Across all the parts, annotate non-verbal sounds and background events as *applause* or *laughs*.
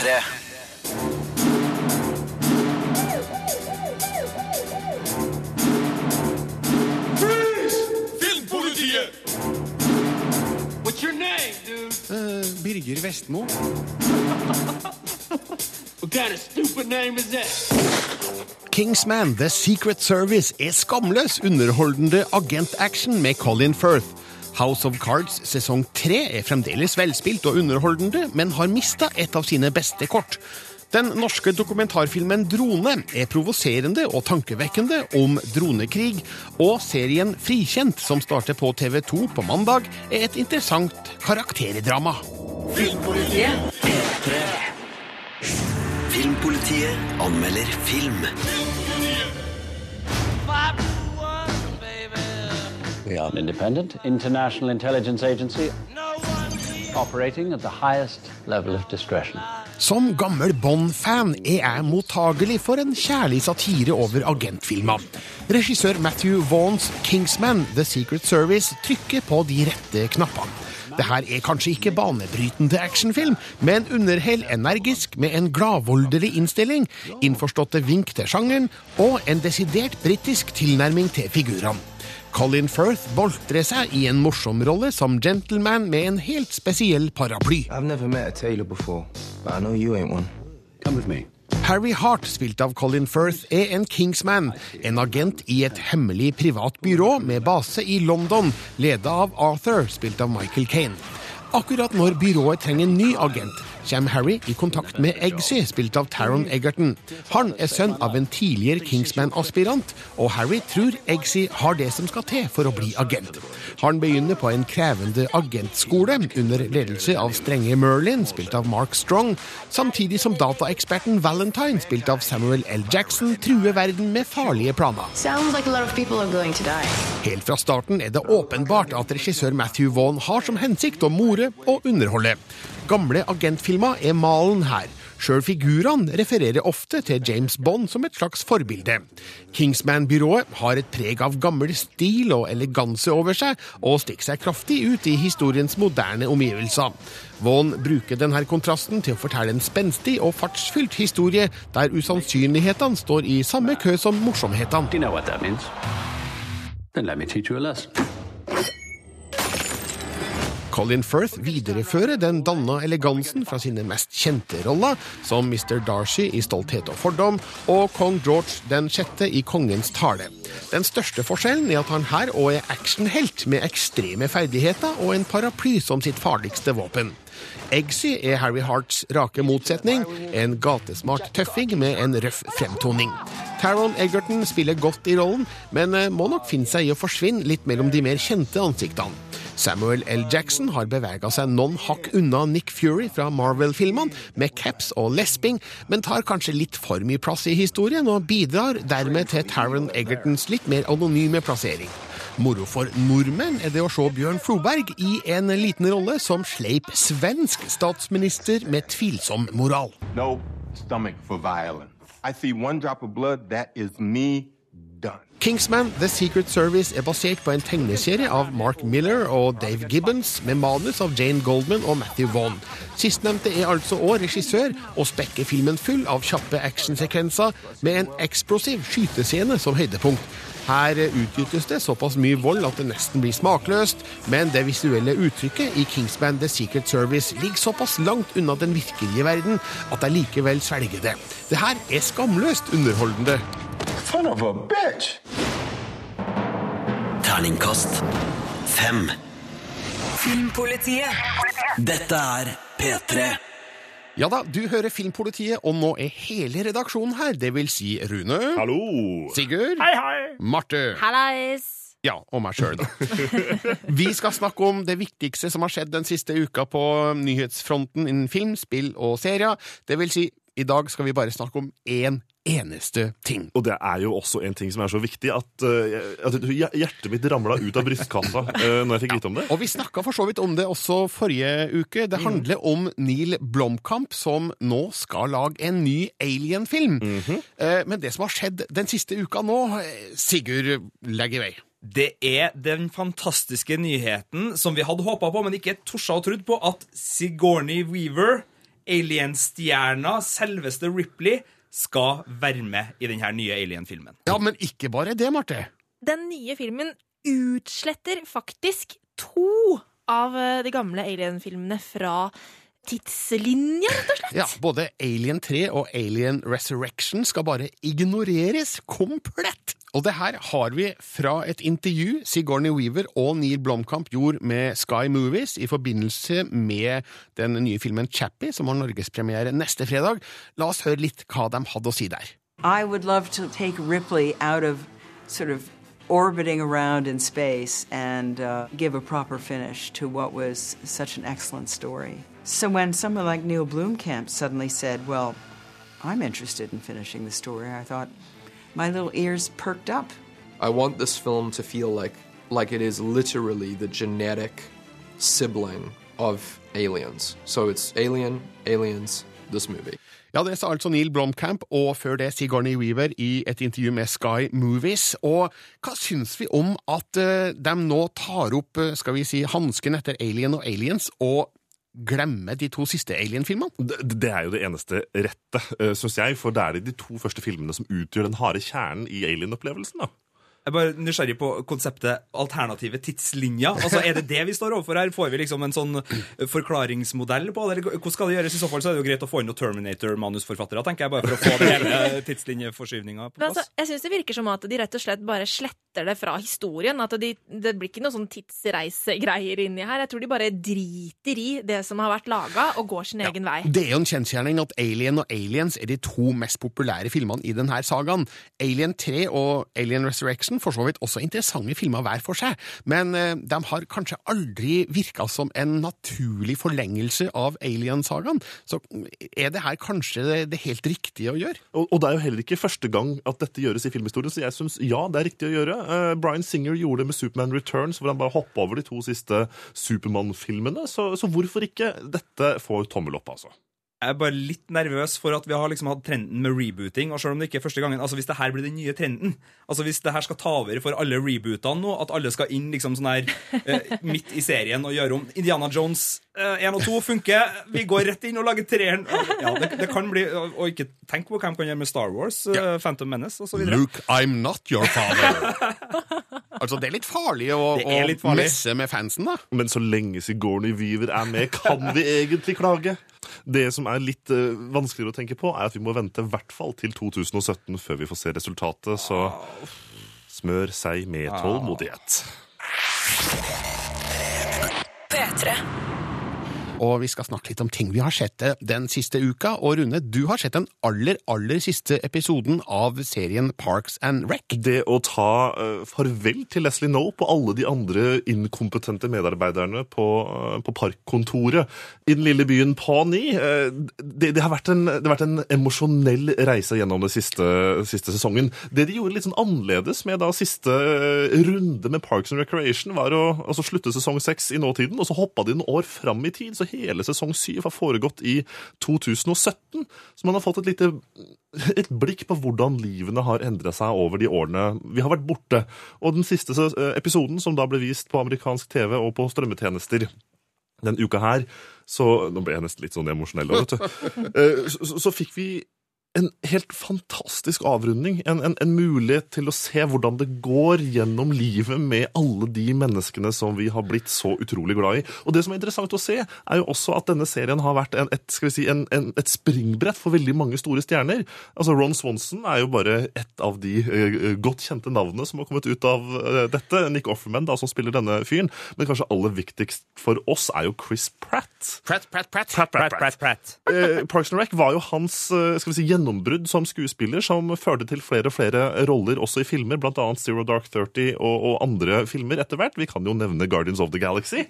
P3. Uh, What's your? Birger Vestmo. *laughs* What kind of stupid name is that? Kingsman The Secret Service er skamløs underholdende agentaction med Colin Firth. House of Cards sesong tre er fremdeles velspilt og underholdende, men har mista et av sine beste kort. Den norske dokumentarfilmen Drone er provoserende og tankevekkende om dronekrig, og serien Frikjent, som starter på TV2 på mandag, er et interessant karakterdrama. Filmpolitiet! Filmpolitiet anmelder film. We are an independent international intelligence agency operating at the highest level of discretion. Som gammel Bond-fan er jeg mottagelig for en kjærlig satire over agentfilmer. Regissør Matthew Vaughns Kingsman The Secret Service trykker på de rette knappene. Det her er kanskje ikke banebrytende actionfilm, men underhell energisk med en gladvoldelig innstilling, innforståtte vink til sjangeren og en desidert britisk tilnærming til figurene. Colin Firth boltrer seg i en morsom rolle som gentleman med en helt spesiell paraply. I've never met a tailor before, but I know you ain't one. Come with me. Harry Hart, spilt av Colin Firth, er en Kingsman, en agent i et hemmelig privat byrå med base i London, leda av Arthur, spilt av Michael Kane. Akkurat når byrået trenger en ny agent, kommer Harry i kontakt med Eggsy, spilt av Taron Egerton. Han er sønn av en tidligere Kingsman-aspirant, og Harry tror Eggsy har det som skal til for å bli agent. Han begynner på en krevende agentskole under ledelse av strenge Merlin, spilt av Mark Strong, samtidig som dataeksperten Valentine, spilt av Samuel L. Jackson, truer verden med farlige planer. Sounds like a lot of people are going to die. Helt fra starten er det åpenbart at regissør Matthew Vaughn har som hensikt å more og underholde. Gamle agentfilmer er malen her. Sjøl figurene refererer ofte til James Bond som et slags forbilde. Kingsman-byrået har et preg av gammel stil og eleganse over seg, og stikker seg kraftig ut i historiens moderne omgivelser. Vaughn bruker denne kontrasten til å fortelle en spenstig og fartsfylt historie, der usannsynlighetene står i samme kø som morsomhetene. You know Colin Firth viderefører den danna elegansen fra sine mest kjente roller, som Mr. Darcy i Stolthet og fordom og kong George den sjette i Kongens tale. Den største forskjellen er at han her òg er actionhelt med ekstreme ferdigheter og en paraply som sitt farligste våpen. Eggsy er Harry Harts rake motsetning, en gatesmart tøffing med en røff fremtoning. Taron Egerton spiller godt i rollen, men eh, må nok finne seg i å forsvinne litt mellom de mer kjente ansiktene. Samuel L. Jackson har bevega seg noen hakk unna Nick Fury fra Marvel-filmene, med caps og lesping, men tar kanskje litt for mye plass i historien, og bidrar dermed til Taron Egertons litt mer anonyme plassering. Moro for nordmenn er det å se Bjørn Floberg i en liten rolle som sleip svensk statsminister med tvilsom moral. No stomach for violence. I see one drop of blood, that is. Kingsman The Secret Service er basert på en tegneserie av Mark Miller og Dave Gibbons, med manus av Jane Goldman og Matthew Vaughn. Sistnevnte er altså òg regissør, og spekker filmen full av kjappe actionsekvenser med en eksplosiv skytescene som høydepunkt. Her utgytes det såpass mye vold at det nesten blir smakløst, men det visuelle uttrykket i Kingsman The Secret Service ligger såpass langt unna den virkelige verden at jeg likevel svelger det. Det her er skamløst underholdende. Son of a bitch! Terningkast fem. Filmpolitiet. Dette er P3. Ja da, du hører Filmpolitiet, og nå er hele redaksjonen her. Det vil si Rune. Hallo! Sigurd. Hei, hei! Marte. Hallais! Ja, og meg sjøl, da. *laughs* Vi skal snakke om det viktigste som har skjedd den siste uka på nyhetsfronten innen film, spill og serier. Det vil si, i dag skal vi bare snakke om én eneste ting. Og det er jo også en ting som er så viktig at, eh, at hjertet mitt ramla ut av brystkassa uh, når jeg fikk vite om det. Og vi snakka for så vidt om det også forrige uke. Det handler om Neil Blomkamp, som nå skal lage en ny Alien-film. Eh, Men det som har skjedd den siste uka nå, eh, Sigurd, legg i vei. Det er den fantastiske nyheten som vi hadde håpa på, men ikke torsa og trodd på, at Sigourney Weaver Alien-stjerna, selveste Ripley, skal være med i denne nye Alien-filmen. Ja, men ikke bare det, Marte. Den nye filmen utsletter faktisk to av eh, de gamle Alien-filmene fra tidslinja, rett og slett. Ja, Både Alien 3 og Alien Resurrection skal bare ignoreres komplett. Og det her har vi fra et intervju Sigourney Weaver og Neil Blomkamp gjorde med Sky Movies i forbindelse med den nye filmen Chappie, som har norgespremiere neste fredag. La oss høre litt hva de hadde å si der. I would love to take Ripley out of sort of orbiting around in space and uh, give a proper finish to what was such an excellent story. So when someone like Neil Blomkamp suddenly said, Well, I'm interested in finishing the story, I thought my little ears perked up. I want this film to feel like like it is literally the genetic sibling of Aliens. So it's Alien, Aliens, this movie. Ja, det sa altså Neil Blomkamp, og før det Sigourney Weaver i et intervju med Sky Movies. Og hva syns vi om at uh, de nå tar opp, uh, skal vi si, hansken etter Alien og Aliens, og glemmer de to siste Alien-filmene? Det, det er jo det eneste rette, uh, syns jeg, for det er de to første filmene som utgjør den harde kjernen i Alien-opplevelsen. da. Jeg er bare nysgjerrig på konseptet alternative tidslinjer. Altså, Er det det vi står overfor her? Får vi liksom en sånn forklaringsmodell på det? Eller hvordan skal det gjøres? I så fall så er det jo greit å få inn noen Terminator-manusforfattere, tenker jeg, bare for å få den hele *laughs* tidslinjeforskyvninga på Men plass. altså, jeg syns det virker som at de rett og slett bare sletter det fra historien. At de, det blir ikke noe sånn tidsreisegreier inni her. Jeg tror de bare driter i det som har vært laga, og går sin egen vei. Det er jo en kjensgjerning at Alien og Aliens er de to mest populære filmene i denne sagaen. Alien 3 og Alien Resurrection for så vidt også interessante filmer hver for seg, men eh, de har kanskje aldri virka som en naturlig forlengelse av Alien-sagaen. Så mm, er det her kanskje det, det helt riktige å gjøre? Og, og det er jo heller ikke første gang at dette gjøres i filmhistorien, så jeg syns ja, det er riktig å gjøre. Uh, Bryan Singer gjorde det med Superman Returns, hvor han bare hoppa over de to siste Supermann-filmene. Så, så hvorfor ikke? Dette får tommel opp, altså. Jeg er bare litt nervøs for at vi har liksom hatt trenden med rebooting. og selv om det ikke er første gangen, altså Hvis det her blir den nye trenden, altså hvis det her skal ta over for alle rebootene nå, at alle skal inn liksom sånn her eh, *laughs* midt i serien og gjøre om Indiana Jones eh, 1 og 2 funker, vi går rett inn og lager treeren Ja, det, det kan bli Og og ikke tenk på hva de kan gjøre med Star Wars, eh, Phantom Menace osv. Luke, I'm not your father. *laughs* altså, det er litt farlig å, litt farlig. å messe med fansen, da. Men så lenge Sigourney Weaver er med, kan vi egentlig klage? Det som er litt uh, vanskeligere å tenke på, er at vi må vente i hvert fall til 2017 før vi får se resultatet, så smør seg med tålmodighet. P3. Og vi skal snakke litt om ting vi har sett eh, den siste uka. Og Rune, du har sett den aller, aller siste episoden av serien Parks and Rec. Det å ta uh, farvel til Leslie Knope og alle de andre inkompetente medarbeiderne på, uh, på parkkontoret i den lille byen Pawnee, uh, det, det, har vært en, det har vært en emosjonell reise gjennom den siste, siste sesongen. Det de gjorde litt sånn annerledes med da siste eh, runde med Parks and Recreation, var å altså, slutte sesong seks i nåtiden, og så hoppa de noen år fram i tid. så hele sesong syv har foregått i 2017. Så man har fått et lite et blikk på hvordan livene har endra seg over de årene vi har vært borte. Og den siste eh, episoden, som da ble vist på amerikansk TV og på strømmetjenester den uka her, så Nå ble jeg nesten litt sånn emosjonell vet du. *laughs* Eh, Så, så, så fikk vi en helt fantastisk avrunding. En, en, en, mulighet til å se hvordan det går gjennom livet med alle de menneskene som vi har blitt så utrolig glad i. Og det som er interessant å se, er jo også at denne serien har vært en, et, skal vi si, en, et springbrett for veldig mange store stjerner. Altså Ron Swanson er jo bare et av de uh, godt kjente navnene som har kommet ut av uh, dette. Nick Offerman, da, som spiller denne fyren. Men kanskje aller viktigst for oss er jo Chris Pratt. Pratt, Pratt, Pratt. Pratt, Pratt, Pratt, Pratt. Uh, Parks and Rec var jo hans skal vi si, gjennombrudd som skuespiller, som førte til flere og flere roller også i filmer, bl.a. Zero Dark Thirty og, og, andre filmer etter hvert. Vi kan jo nevne Guardians of the Galaxy.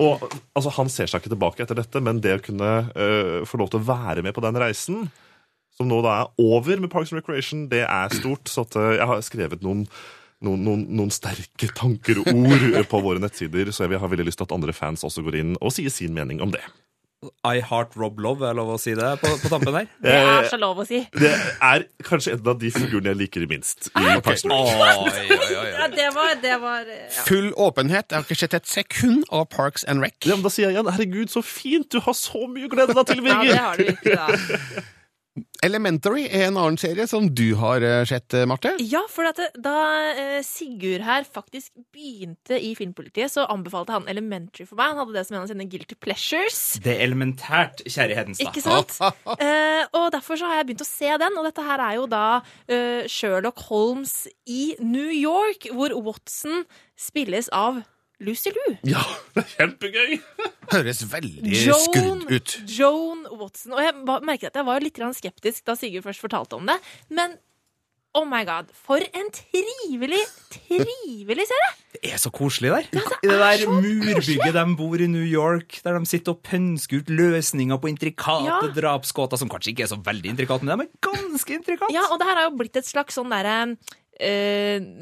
Og altså, Han ser seg ikke tilbake etter dette, men det å kunne uh, få lov til å være med på den reisen, som nå da er over med Parks and Recreation, det er stort. Så at, uh, jeg har skrevet noen noen, noen, noen, sterke tanker og ord på våre nettsider, så jeg har veldig lyst til at andre fans også går inn og sier sin mening om det. I Heart Rob Love, er det lov å si det på, på tampen her? *laughs* Det er så lov å si. Det er kanskje en av de figurene jeg liker minst. i. Oi, oi, oi. *laughs* Ja, det var, det var ja. Full åpenhet. Jeg har ikke sett et sekund av Parks and Rec. Ja, men da sier jeg igjen, herregud, så fint! Du har så mye å glede deg til, ja, det har du ikke, da. Elementary er en annen serie som du har eh, sett, eh, Marte. Ja, for at da eh, Sigurd her faktisk begynte i Filmpolitiet, så anbefalte han Elementary for meg. Han hadde det som en av sine guilty pleasures. Det er elementært, kjære Hedenstad. Ikke sant? *laughs* Eh, og derfor så har jeg begynt å se den, og dette her er jo da eh, Sherlock Holmes i New York, hvor Watson spilles av Lucy Lou. Ja, det er kjempegøy! *laughs* Høres veldig skrudd ut. Joan Watson. Og jeg merket at jeg var litt skeptisk da Sigurd først fortalte om det, men oh my god, for en trivelig, trivelig serie! Det er så koselig der. det I det er der murbygget de bor i New York, der de sitter og pønsker ut løsninger på intrikate Ja. drapsgåter, som kanskje ikke er så veldig intrikate, men de er ganske intrikate. Ja, og det her har jo blitt et slags sånn derre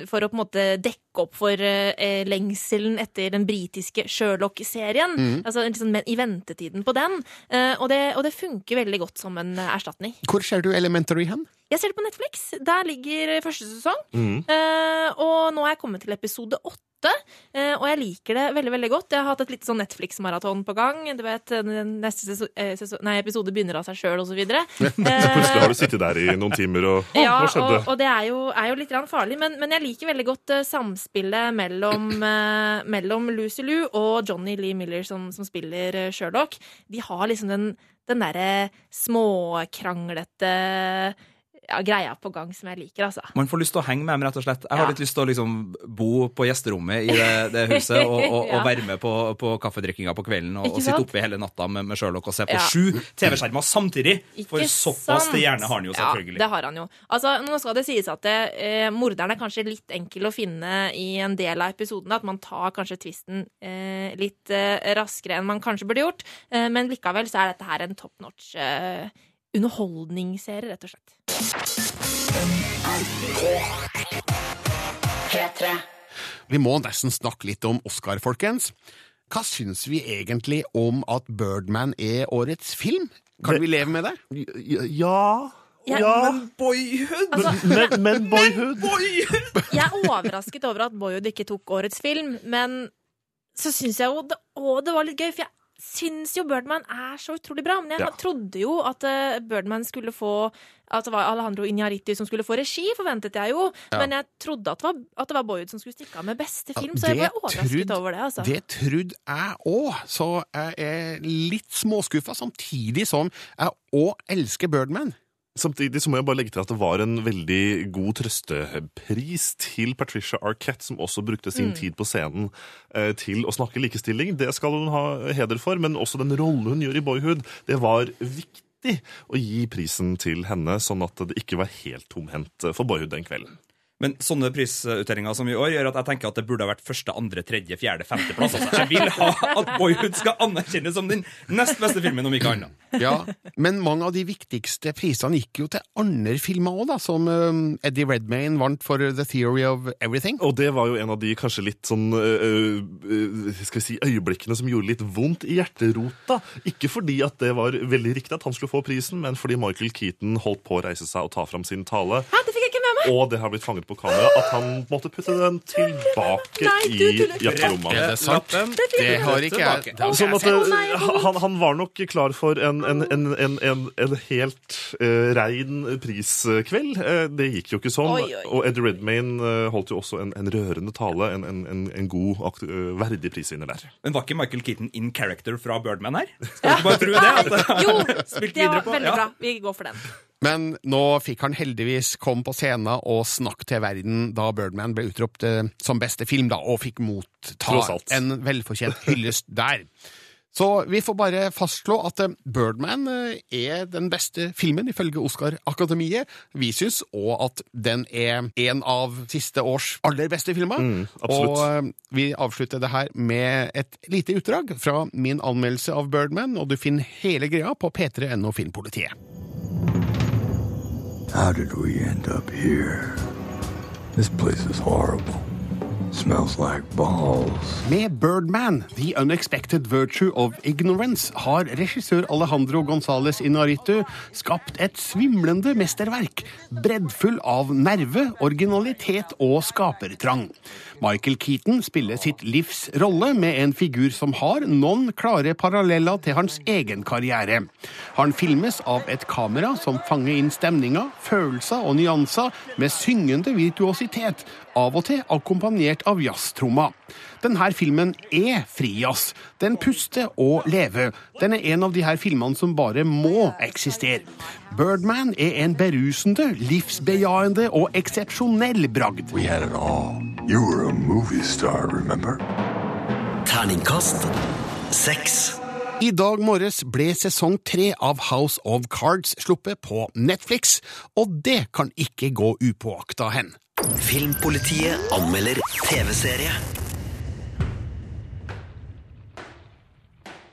For å på en måte dekke opp for eh, lengselen etter den britiske Sherlock-serien. Mm. Altså liksom i ventetiden på den. Eh, og, det, og det funker veldig godt som en eh, erstatning. Hvor ser du Elementary hen? Jeg ser det på Netflix. Der ligger eh, første sesong. Mm. Eh, og nå er jeg kommet til episode åtte. Eh, og jeg liker det veldig veldig godt. Jeg har hatt et lite sånn Netflix-maraton på gang. Du vet, den Neste seso- eh, nei, episode begynner av seg sjøl, osv. *laughs* Plutselig har du sittet der i noen timer og Å, *laughs* Ja, hva skjedde? og, og det er jo, er jo litt farlig, men, men jeg liker veldig godt eh, samspillet mellom, *clears throat* eh, mellom Lucy Lou og Johnny Lee Miller, som, som spiller eh, Sherlock. De har liksom den, den derre småkranglete ja, greia på gang som jeg liker, altså. Man får lyst til å henge med dem, rett og slett. Jeg har Ja. litt lyst til å liksom bo på gjesterommet i det, det huset *laughs* og, og, Ja. og være med på, på kaffedrikkinga på kvelden og, og sitte oppe hele natta med, med Sherlock og se på sju TV-skjermer samtidig. Ikke For såpass til hjerne har han jo, selvfølgelig. Ja, det har han jo. Altså, nå skal det sies at det, eh, morderen er kanskje litt enkel å finne i en del av episodene. At man tar kanskje tvisten eh, litt eh, raskere enn man kanskje burde gjort. Eh, men likevel så er dette her en top notch eh, underholdningsserie, rett og slett. Vi må nesten snakke litt om Oscar, folkens. Hva syns vi egentlig om at Birdman er årets film? Kan vi leve med det? Ja Ja, Ja, Men boyhood! Altså, *laughs* men, men boyhood jeg er overrasket over at Boyhood ikke tok årets film, men så syns jeg jo det, å, det var litt gøy, for jeg syns jo Birdman er så utrolig bra. Men jeg Ja. trodde jo at eh, Birdman skulle få At det var Alejandro Iñárritu som skulle få regi, forventet jeg jo. Ja. Men jeg trodde at det, var, at det var Boyd som skulle stikke av med beste film, Ja, så jeg ble overrasket trudd- over det. altså. Det trodde jeg òg, så jeg er litt småskuffa, samtidig som jeg òg elsker Birdman. Samtidig så må jeg bare legge til at det var en veldig god trøstepris til Patricia Arquette, som også brukte sin tid på scenen eh, til å snakke likestilling. Det skal hun ha heder for, men også den rollen hun gjør i Boyhood, det var viktig å gi prisen til henne, sånn at det ikke var helt tomhendt for Boyhood den kvelden. Men sånne prisutdelinger som i år gjør at jeg tenker at det burde ha vært første, andre, tredje, fjerde, femteplass. Altså. Jeg vil ha at Boyhood skal anerkjennes som den nest beste filmen, om ikke annet. Ja, Men mange av de viktigste prisene gikk jo til andre filmer òg, da, som um, Eddie Redmayne vant for The Theory of Everything. Og det var jo en av de kanskje litt sånn øh, øh, skal vi si, øyeblikkene som gjorde litt vondt i hjerterota. Ikke fordi at det var veldig riktig at han skulle få prisen, men fordi Michael Keaton holdt på å reise seg og ta fram sin tale. Hæ, det fikk jeg! Og det har blitt fanget på kamera at han måtte putte den tilbake Nei, du i tuller. hjerterommet. Er det sant? Det har ikke jeg. Sånn at øh, han, han var nok klar for en, en, en, en, en, en helt uh, rein priskveld. Uh, det gikk jo ikke sånn. Oi, oi. Og Ed Redmayne uh, holdt jo også en, en rørende tale, en, en, en, en god, akt- verdig prisvinner der. Men var ikke Michael Keaton in character fra Birdman her? Skal du ikke bare tro det? At Jo, det var veldig Ja. bra. Vi går for den. Men nå fikk han heldigvis komme på scenen og snakke til verden da Birdman ble utropt eh, som beste film, da, og fikk motta en velfortjent hyllest der. Så vi får bare fastslå at eh, Birdman eh, er den beste filmen ifølge Oscar-akademiet. Vi syns òg at den er en av siste års aller beste filmer. Mm, og eh, vi avslutter det her med et lite utdrag fra min anmeldelse av Birdman, og du finner hele greia på p3.no Filmpolitiet. How did we end up here? This place is horrible. Smells like balls. Med Birdman, The Unexpected Virtue of Ignorance, har regissør Alejandro González Inaritu skapt et svimlende mesterverk, breddfull av nerve, originalitet og skapertrang. Michael Keaton spiller sitt livs rolle med en figur som har noen klare paralleller til hans egen karriere. Han filmes av et kamera som fanger inn stemninger, følelser og nyanser med syngende virtuositet, av og til akkompagnert av jazztromma. Denne filmen er frijazz. Den puster og lever. Den er en av de her filmene som bare må eksistere. Birdman er en berusende, livsbejaende og eksepsjonell bragd. We had it all. You were a movie star, remember? Terningkast seks. I dag morges ble sesong tre av House of Cards sluppet på Netflix, og det kan ikke gå upåakta hen. Filmpolitiet anmelder TV-serie.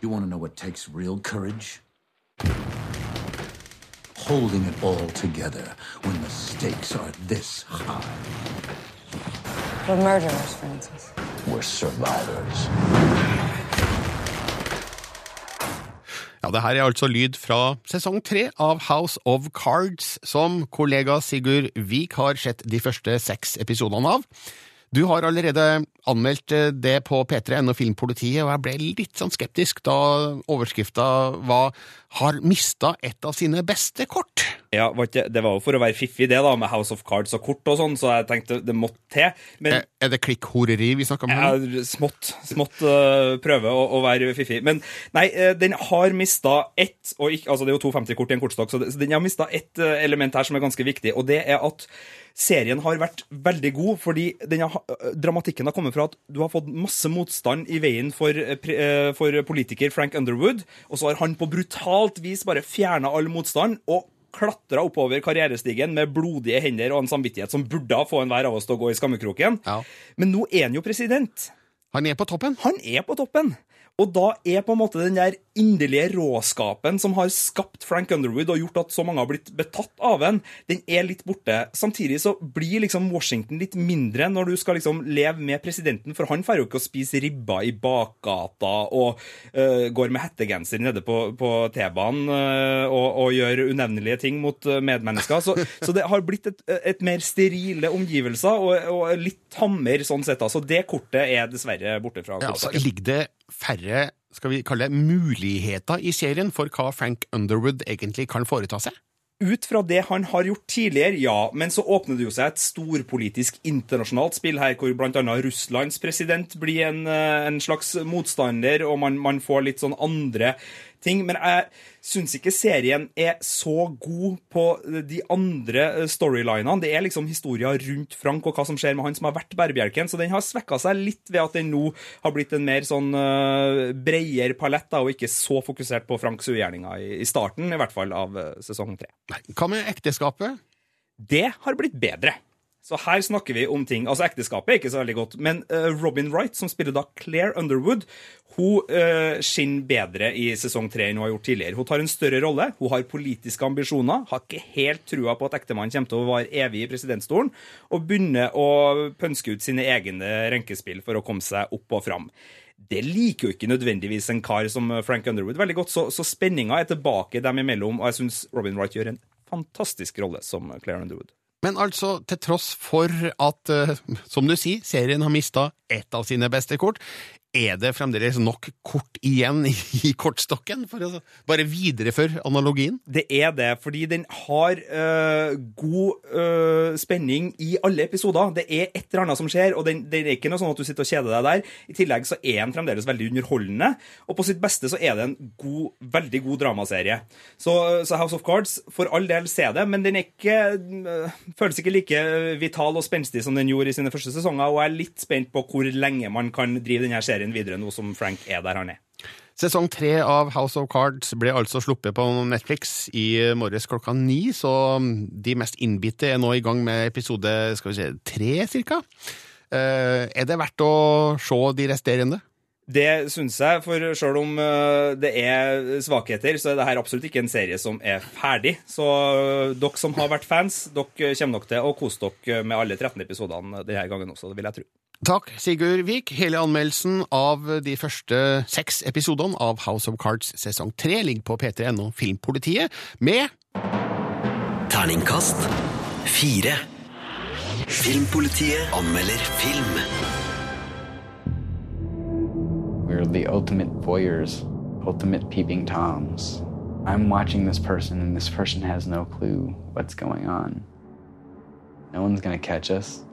You want to know what takes real courage? Holding it all together when the stakes are this high. We're murderers, Francis. We're survivors. Ja, det her er altså lyd fra sesong tre av House of Cards, som kollega Sigurd Vik har sett de første seks episodene av. Du har allerede anmeldt eh, det på P3N og Filmpolitiet, og jeg ble litt sånn skeptisk da overskrifta var 'Har mista et av sine beste kort'. Ja, Det var jo for å være fiffig, det, da, med House of Cards og kort og sånn, så jeg tenkte det måtte til. Men Er, er det klikkhoreri vi snakker om? Ja, smått. Smått uh, prøve å, å være fiffig. Men nei, øh, den har mista ett og ikke, altså Det er jo 250 kort i en kortstokk, så, den har mista ett øh, element her som er ganske viktig, og det er at serien har vært veldig god, fordi den har, dramatikken har kommet fra at du har fått masse motstand i veien for, for politiker Frank Underwood, og så har han på brutalt vis bare fjerna all motstand. og klatra oppover karrierestigen med blodige hender og en samvittighet som burde få enhver av oss til å gå i skammekroken. Men nå er han jo president. Han er på toppen? Han er på toppen. Og da er på en måte den der inderlige råskapen som har skapt Frank Underwood og gjort at så mange har blitt betatt av den, den er litt borte. Samtidig så blir liksom Washington litt mindre når du skal liksom leve med presidenten, for han får jo ikke å spise ribba i bakgata og uh, går med hettegenser nede på, på T-banen uh, og, og gjør unevnelige ting mot øh, medmennesker. Så, så det har blitt et, et mer sterile omgivelser og, og litt tammer sånn sett. da. Så det kortet er dessverre borte fra Ja, altså, ligger det færre skal vi kalle det, muligheter i serien for hva Frank Underwood egentlig kan foreta seg? Ut fra det han har gjort tidligere, ja, men så åpner det jo seg et storpolitisk internasjonalt spill her, hvor annet Russlands president blir en, eh, en slags motstander, og man, man får litt sånn andre ting. Men jeg syns ikke serien er så god på de andre eh, storylinene. Det er liksom historier rundt Frank og hva som skjer med han som har vært bærebjelken, så den har svekka seg litt ved at den nå har blitt en mer sånn uh, bredere palett, da, og ikke så fokusert på Franks ugjerninger i, i starten, i hvert fall, av eh, sesong tre. Hva med ekteskapet? Det har blitt bedre. Så her snakker vi om ting Altså, ekteskapet er ikke så veldig godt, men uh, Robin Wright, som spiller da Claire Underwood, hun uh, skinner bedre i sesong tre enn hun har gjort tidligere. Hun tar en større rolle, hun har politiske ambisjoner, har ikke helt trua på at ektemannen kommer til å være evig i presidentstolen, og begynner å pønske ut sine egne renkespill for å komme seg opp og fram. Det liker jo ikke nødvendigvis en kar som Frank Underwood veldig godt, så, så spenninga er tilbake dem imellom, og jeg syns Robin Wright gjør en fantastisk rolle som Claire Underwood. Men altså, til tross for at, eh, som du sier, serien har mista ett av sine beste kort, er det fremdeles nok kort igjen i, kortstokken for å bare videreføre analogien? Det er det, fordi den har øh, god øh, spenning i alle episoder. Det er et eller annet som skjer, og den, det er ikke noe sånn at du sitter og kjeder deg der. I tillegg så er den fremdeles veldig underholdende, og på sitt beste så er det en god, veldig god dramaserie. Så, så House of Cards, for all del, se det, men den er ikke, øh, føles ikke like vital og spenstig som den gjorde i sine første sesonger, og jeg er litt spent på hvor lenge man kan drive denne serien videre nå som Frank er der han er. Sesong tre av House of Cards ble altså sluppet på Netflix i morges klokka ni, så de mest innbitte er nå i gang med episode skal vi se, tre, cirka. Eh, er det verdt å se de resterende? Det syns jeg, for selv om øh, det er svakheter, så er det her absolutt ikke en serie som er ferdig. Så øh, dere som har vært fans, dere kommer nok til å kose dere med alle 13 episodene denne gangen også, det vil jeg tro. Takk, Sigurd Vik. Hele anmeldelsen av de første seks episodene av House of Cards sesong tre ligger på p3.no Filmpolitiet med Terningkast fire. Filmpolitiet anmelder film. We're the ultimate voyeurs, ultimate peeping toms. I'm watching this person, and this person has no clue what's going on. No one's gonna to catch us,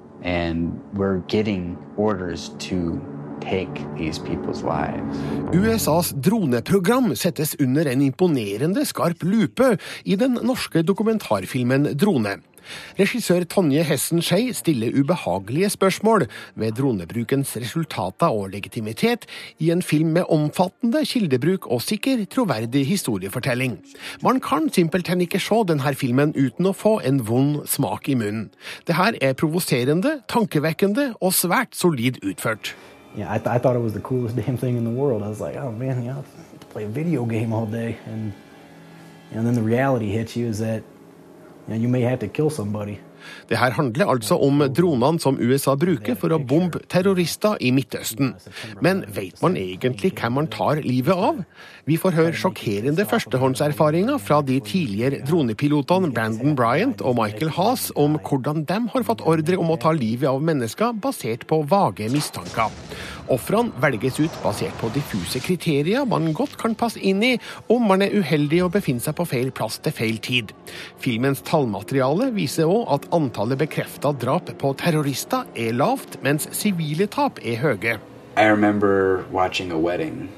USAs droneprogram settes under en imponerende skarp lupe i den norske dokumentarfilmen Drone. Regissør Tonje Hessen Skei stiller ubehagelige spørsmål ved dronebrukens resultater og legitimitet i en film med omfattende kildebruk og sikker, troverdig historiefortelling. Man kan simpelthen ikke se denne filmen uten å få en vond smak i munnen. Det her er provoserende, tankevekkende og svært solid utført. Yeah, I, th- I thought it was. *laughs* I was like, oh man, you know, play a video game all day, and and then the reality hits you is that Det her handler altså om dronene som USA bruker for å bombe terrorister i Midtøsten. Men vet man egentlig hvem man tar livet av? Vi får høre sjokkerende førstehåndserfaringer fra de tidligere dronepilotene Brandon Bryant og Michael Haas om hvordan de har fått ordre om å ta livet av mennesker basert på vage mistanker. Ofrene velges ut basert på diffuse kriterier man godt kan passe inn i om man er uheldig og befinner seg på feil plass til feil tid. Filmens tallmateriale viser òg at antallet bekrefta drap på terrorister er lavt, mens sivile tap er høye. I remember watching a wedding.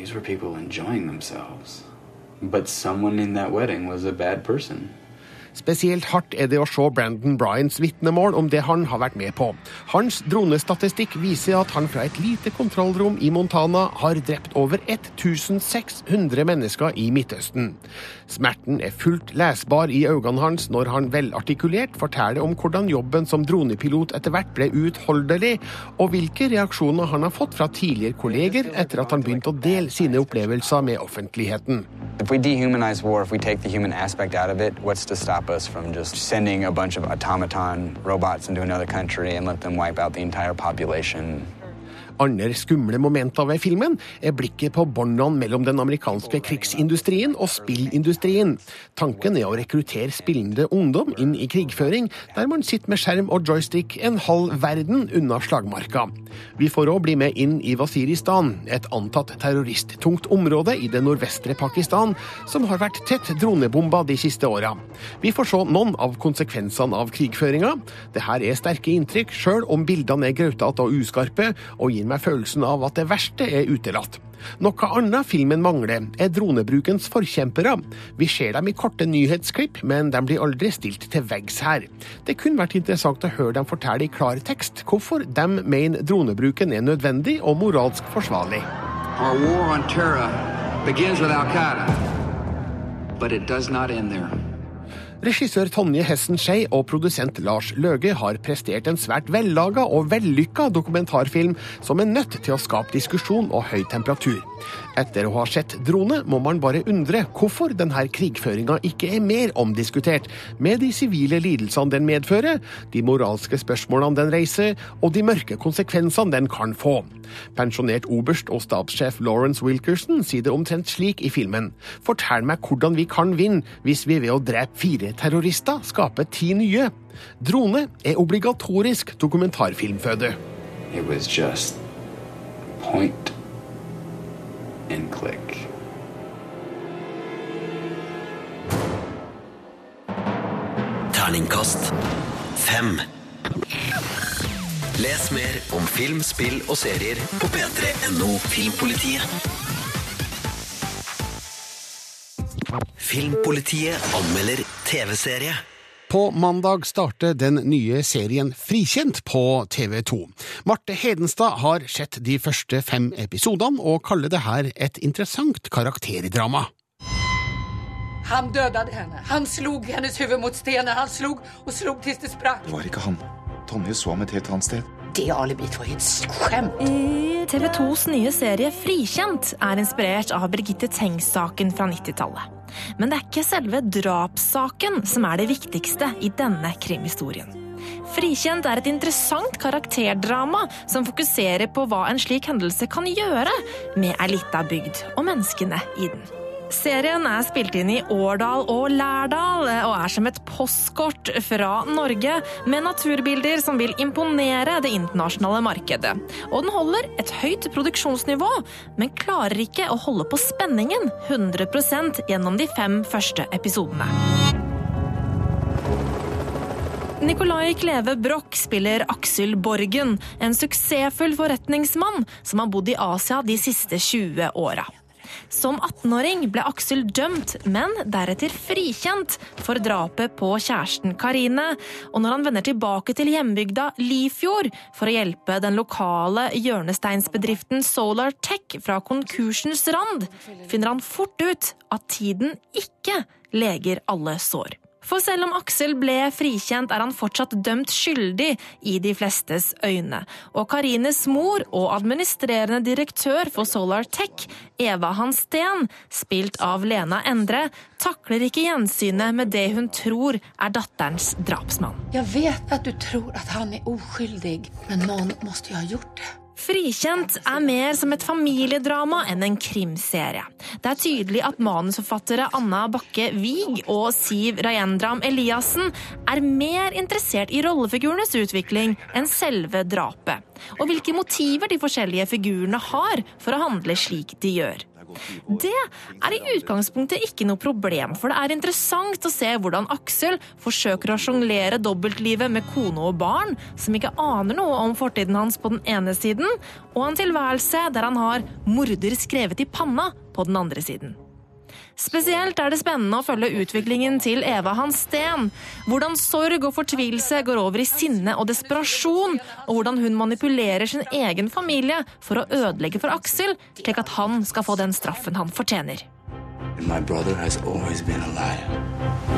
These were people enjoying themselves. But someone in that wedding was a bad person. Spesielt hardt er det å se Brandon Bryans vitnemål om det han har vært med på. Hans dronestatistikk viser at han fra et lite kontrollrom i Montana har drept over 1600 mennesker i Midtøsten. Smerten er fullt lesbar i øynene hans når han velartikulert forteller om hvordan jobben som dronepilot etter hvert ble uutholdelig, og hvilke reaksjoner han har fått fra tidligere kolleger etter at han begynte å dele sine opplevelser med offentligheten. If we dehumanize war, if we take the human aspect out of it, what's to stop us from just sending a bunch of automaton robots into another country and let them wipe out the entire population? Andre skumle momenter ved filmen er blikket på båndene mellom den amerikanske krigsindustrien og spillindustrien. Tanken er å rekruttere spillende ungdom inn i krigføring, der man sitter med skjerm og joystick en halv verden unna slagmarka. Vi får òg bli med inn i Wasiristan, et antatt terroristtungt område i det nordvestre Pakistan, som har vært tett dronebomba de siste åra. Vi får se noen av konsekvensene av krigføringa. Det her er sterke inntrykk, sjøl om bildene er grautete og uskarpe, og gir meg følelsen av at det verste er utelatt. Noe annet filmen mangler, er dronebrukens forkjempere. Vi ser dem i korte nyhetsklipp, men de blir aldri stilt til veggs her. Det kunne vært interessant å høre dem fortelle i klar tekst hvorfor de mener dronebruken er nødvendig og moralsk forsvarlig. Our war on terror begins with Al Qaeda, but it does not end there. Regissør Tonje Hessen Skei og produsent Lars Løge har prestert en svært vellaga og vellykka dokumentarfilm som er nødt til å skape diskusjon og høy temperatur. Etter å ha sett drone må man bare undre hvorfor denne krigføringa ikke er mer omdiskutert, med de sivile lidelsene den medfører, de moralske spørsmålene den reiser, og de mørke konsekvensene den kan få. Pensjonert oberst og stabssjef Lawrence Wilkerson sier det omtrent slik i filmen. Fortell meg hvordan vi kan vinne hvis vi ved å drepe fire terrorister skaper ti nye. Drone er obligatorisk dokumentarfilmføde. It was just point and click. Terningkast fem. Les mer om film, spill og serier på p3.no Filmpolitiet. Filmpolitiet anmelder TV-serie. På mandag starter den nye serien Frikjent på TV 2. Marte Hedenstad har sett de første fem episodene, og kaller det her et interessant karakterdrama. Han døde henne. Han slog hennes huvud mot steinen. Han slog og slog til det sprakk. Det var ikke han. Tonje så ham et helt annet sted. Det alibiet var ju ett. TV 2s nye serie Frikjent er inspirert av Birgitte Tengs-saken fra 90-tallet. Men det er ikke selve drapssaken som er det viktigste i denne krimhistorien. Frikjent er et interessant karakterdrama som fokuserer på hva en slik hendelse kan gjøre med ei lita bygd og menneskene i den. Serien er spilt inn i Årdal og Lærdal, og er som et postkort fra Norge, med naturbilder som vil imponere det internasjonale markedet. Og den holder et høyt produksjonsnivå, men klarer ikke å holde på spenningen 100% gjennom de fem første episodene. Nicolai Kleve Broch spiller Aksel Borgen, en suksessfull forretningsmann som har bodd i Asia de siste 20 åra. Som 18-åring ble Aksel dømt, men deretter frikjent for drapet på kjæresten Karine. Og når han vender tilbake til hjembygda Lifjord for å hjelpe den lokale hjørnesteinsbedriften Solar Tech fra konkursens rand, finner han fort ut at tiden ikke leger alle sår. For selv om Aksel ble frikjent, er han fortsatt dømt skyldig i de flestes øyne. Og Karines mor og administrerende direktør for Solar Tech, Eva Hansten, spilt av Lena Endre, takler ikke gjensynet med det hun tror er datterens drapsmann. Jeg vet at du tror at han er oskyldig, men noen måtte jo ha gjort det. Frikjent er mer som et familiedrama enn en krimserie. Det er tydelig at manusforfattere Anna Bakke Wiig og Siv Rajendram Eliassen er mer interessert i rollefigurenes utvikling enn selve drapet, og hvilke motiver de forskjellige figurene har for å handle slik de gjør. Det er i utgangspunktet ikke noe problem, for det er interessant å se hvordan Aksel forsøker å sjonglere dobbeltlivet med kone og barn, som ikke aner noe om fortiden hans på den ene siden, og en tilværelse der han har morder skrevet i panna på den andre siden. Spesielt er det spennende å følge utviklingen til Eva Hansten. Hvordan sorg og fortvilelse går over i sinne og desperasjon, og hvordan hun manipulerer sin egen familie for å ødelegge for Aksel, slik at han skal få den straffen han fortjener. My brother has always been a.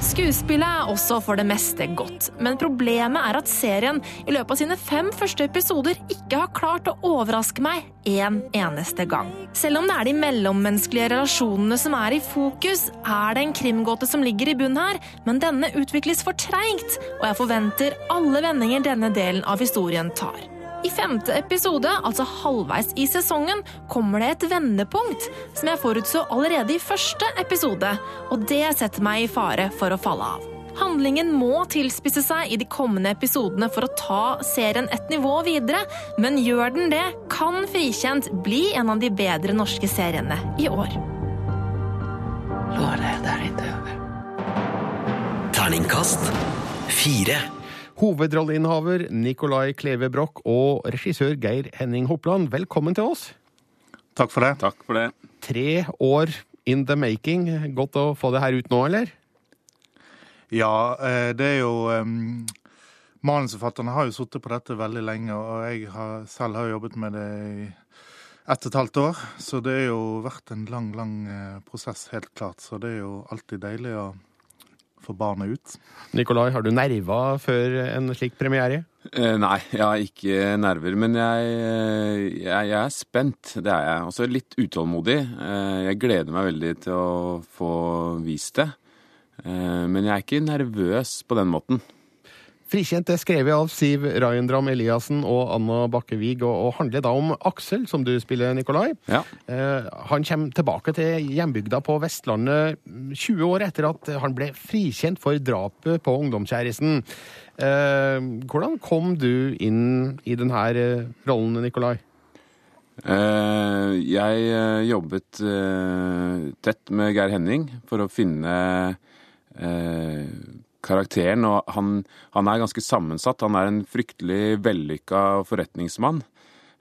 Skuespillet er også for det meste godt, men problemet er at serien i løpet av sine fem første episoder ikke har klart å overraske meg en eneste gang. Selv om det er de mellommenneskelige relasjonene som er i fokus, er det en krimgåte som ligger i bunnen her, men denne utvikles for treigt, og jeg forventer alle vendinger denne delen av historien tar. I femte episode, altså halvveis i sesongen, kommer det et vendepunkt som jeg forutså allerede i første episode, og det setter meg i fare for å falle av. Handlingen må tilspisse seg i de kommende episodene for å ta serien et nivå videre, men gjør den det, kan Frikjent bli en av de bedre norske seriene i år. Lovar deg, det der inne over. Terningkast fire. Hovedrolleinnehaver Nicolai Kleve Broch og regissør Geir Henning Hopland, velkommen til oss. Takk for det. Takk for det. Tre år in the making. Godt å få det her ut nå, eller? Ja, eh, det er jo um, Manusforfatterne har jo sittet på dette veldig lenge, og jeg har, selv har jobbet med det i ett og et halvt år. Så det er jo vært en lang, lang eh, prosess, helt klart. Så det er jo alltid deilig å få barnet ut. Nikolai, har du nerver før en slik premiere? Eh, nei, jeg har ikke nerver. Men jeg, jeg, jeg er spent. Det er jeg. Også litt utålmodig. Eh, jeg gleder meg veldig til å få vist det. Eh, men jeg er ikke nervøs på den måten. Frikjent er skrevet av Siv Rajendram Eliassen og Anna Bakkevig, og, og handler da om Aksel, som du spiller, Nikolai. Ja. Eh, han kommer tilbake til hjembygda på Vestlandet 20 år etter at han ble frikjent for drapet på ungdomskjæresten. Eh, hvordan kom du inn i denne eh, rollen, Nikolai? Eh, jeg eh, jobbet eh, tett med Geir Henning for å finne eh, karakteren, og han, han, er ganske sammensatt. Han er en fryktelig vellykka forretningsmann,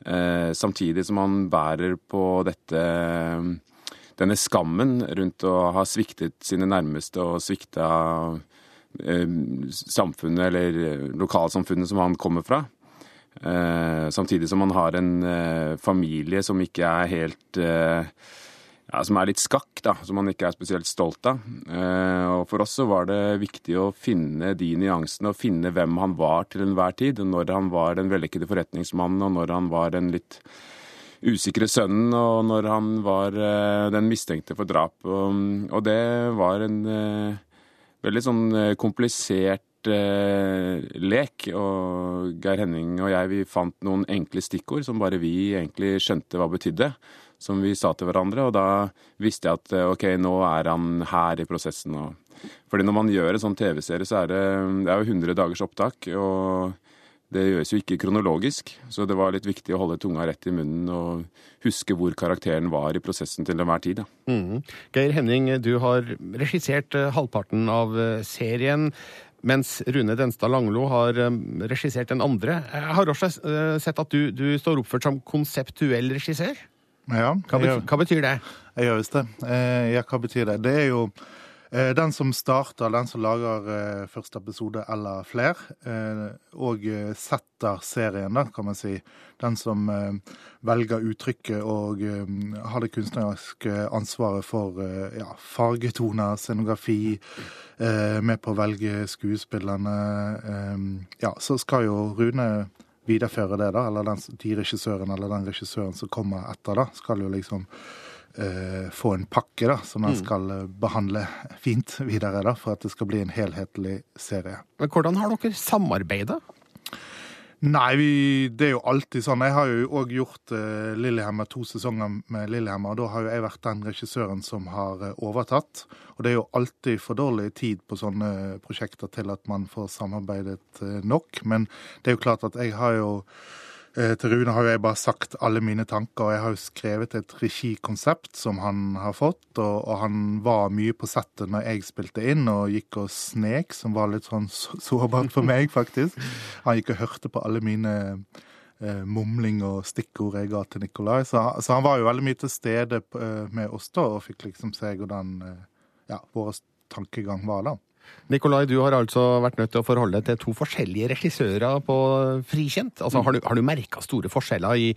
eh, samtidig som han bærer på dette denne skammen rundt å ha sviktet sine nærmeste og svikta eh, samfunnet eller lokalsamfunnet som han kommer fra. Eh, samtidig som han har en eh, familie som ikke er helt eh, ja, som er litt skakk, da, som han ikke er spesielt stolt av. Eh, og For oss så var det viktig å finne de nyansene, og finne hvem han var til enhver tid. Når han var den vellykkede forretningsmannen, og når han var den litt usikre sønnen, og når han var eh, den mistenkte for drap. Og, og det var en eh, veldig sånn komplisert eh, lek. Og Geir Henning og jeg vi fant noen enkle stikkord som bare vi egentlig skjønte hva betydde. Som vi sa til hverandre, og da visste jeg at eh, ok, nå er han her i prosessen. Og, fordi når man gjør en sånn TV-serie, så er det, det er jo 100 dagers opptak. og det gjøres jo ikke kronologisk, så det var litt viktig å holde tunga rett i munnen og huske hvor karakteren var i prosessen til enhver tid. Mhm. Geir Henning, du har regissert eh, halvparten av eh, serien. Mens Rune Denstad Langlo har regissert den andre. Jeg har også sett at du, du står oppført som konseptuell regissør. Ja, Hva, betyr, hva betyr det? Jeg gjør visst det. Eh, ja, hva betyr det? Det er jo eh, den som starter, den som lager eh, første episode eller flere, eh, og setter serien, da, kan man si. Den som velger uttrykket og har det kunstneriske ansvaret for ja, fargetoner, scenografi, eh, med på å velge skuespillerne. Ja, så skal jo Rune videreføre det, da, eller den, de regissøren eller den regissøren som kommer etter, da, skal jo liksom uh, få en pakke da, som den Mm. skal eh, behandle fint videre, da, for at det skal bli en helhetlig serie. Men hvordan har dere samarbeida? Nei, vi, det er jo alltid sånn. Jeg har jo òg gjort uh, Lillehammer to sesonger med Lillehammer, og da har jo jeg vært den regissøren som har uh, overtatt. Og det er jo alltid for dårlig tid på sånne prosjekter til at man får samarbeidet uh, nok. Men det er jo klart at jeg har jo eh, til Rune har jeg bare sagt alle mine tanker, og jeg har jo skrevet et regikonsept som han har fått, og, og han var mye på settet når jeg spilte inn, og gikk og snek, som var litt sånn sårbart for meg, faktisk. Han gikk og hørte på alle mine eh, mumling og stikkord jeg ga til Nikolai, så, så han var jo veldig mye til stede eh, med oss da, og fikk liksom se hvordan eh, ja, vår tankegang var da. Nikolai, du har altså vært nødt til å forholde deg til to forskjellige regissører på Frikjent. Altså, har du, har du merka store forskjeller i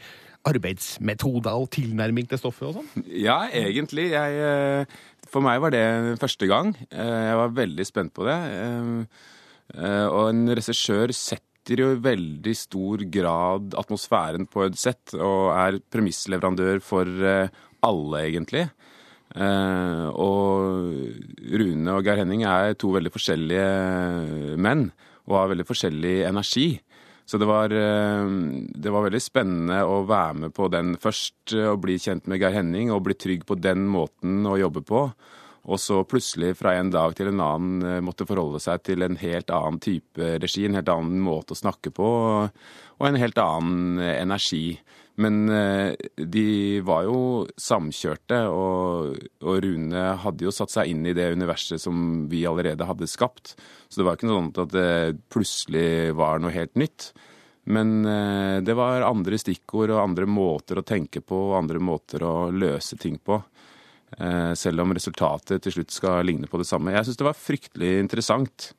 arbeidsmetoder og tilnærming til stoffet og sånn? Ja, egentlig. Jeg, eh, for meg var det første gang. Eh, Jeg var veldig spent på det. Eh, Og en regissør setter jo i veldig stor grad atmosfæren på et sett, og er premissleverandør for alle, egentlig. Eh, og Rune og Geir Henning er to veldig forskjellige menn, og har veldig forskjellig energi. Så det var, eh, det var veldig spennende å være med på den først, eh, og bli kjent med Geir Henning og bli trygg på den måten å jobbe på. Og så plutselig fra en dag til en annen måtte forholde seg til en helt annen type regi, en helt annen måte å snakke på, og en helt annen energi. Men eh, de var jo samkjørte, og, og Rune hadde jo satt seg inn i det universet som vi allerede hadde skapt. Så det var ikke noe sånn at det plutselig var noe helt nytt. Men eh, det var andre stikkord og andre måter å tenke på og andre måter å løse ting på. Eh, selv om resultatet til slutt skal ligne på det samme. Jeg syns det var fryktelig interessant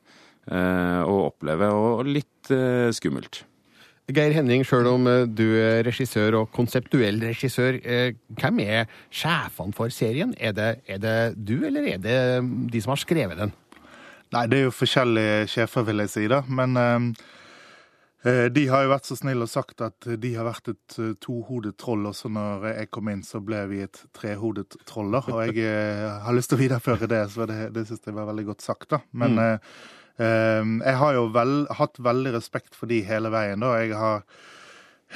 å oppleve, og litt skummelt. Geir Henning, sjøl om eh, du er regissør og konseptuell regissør, eh, hvem er sjefene for serien? Er det, er det du, eller er det de som har skrevet den? Nei, det er jo forskjellige sjefer, vil jeg si, da. Men eh, de har jo vært så snille og sagt at de har vært et tohodet troll. Også når jeg kom inn, så ble vi et trehodet troll. da. Og jeg eh, har lyst til å videreføre det, så det, det syns jeg var veldig godt sagt. da. Men Mm. eh, jeg har jo vel, hatt veldig respekt for de hele veien. da. Jeg har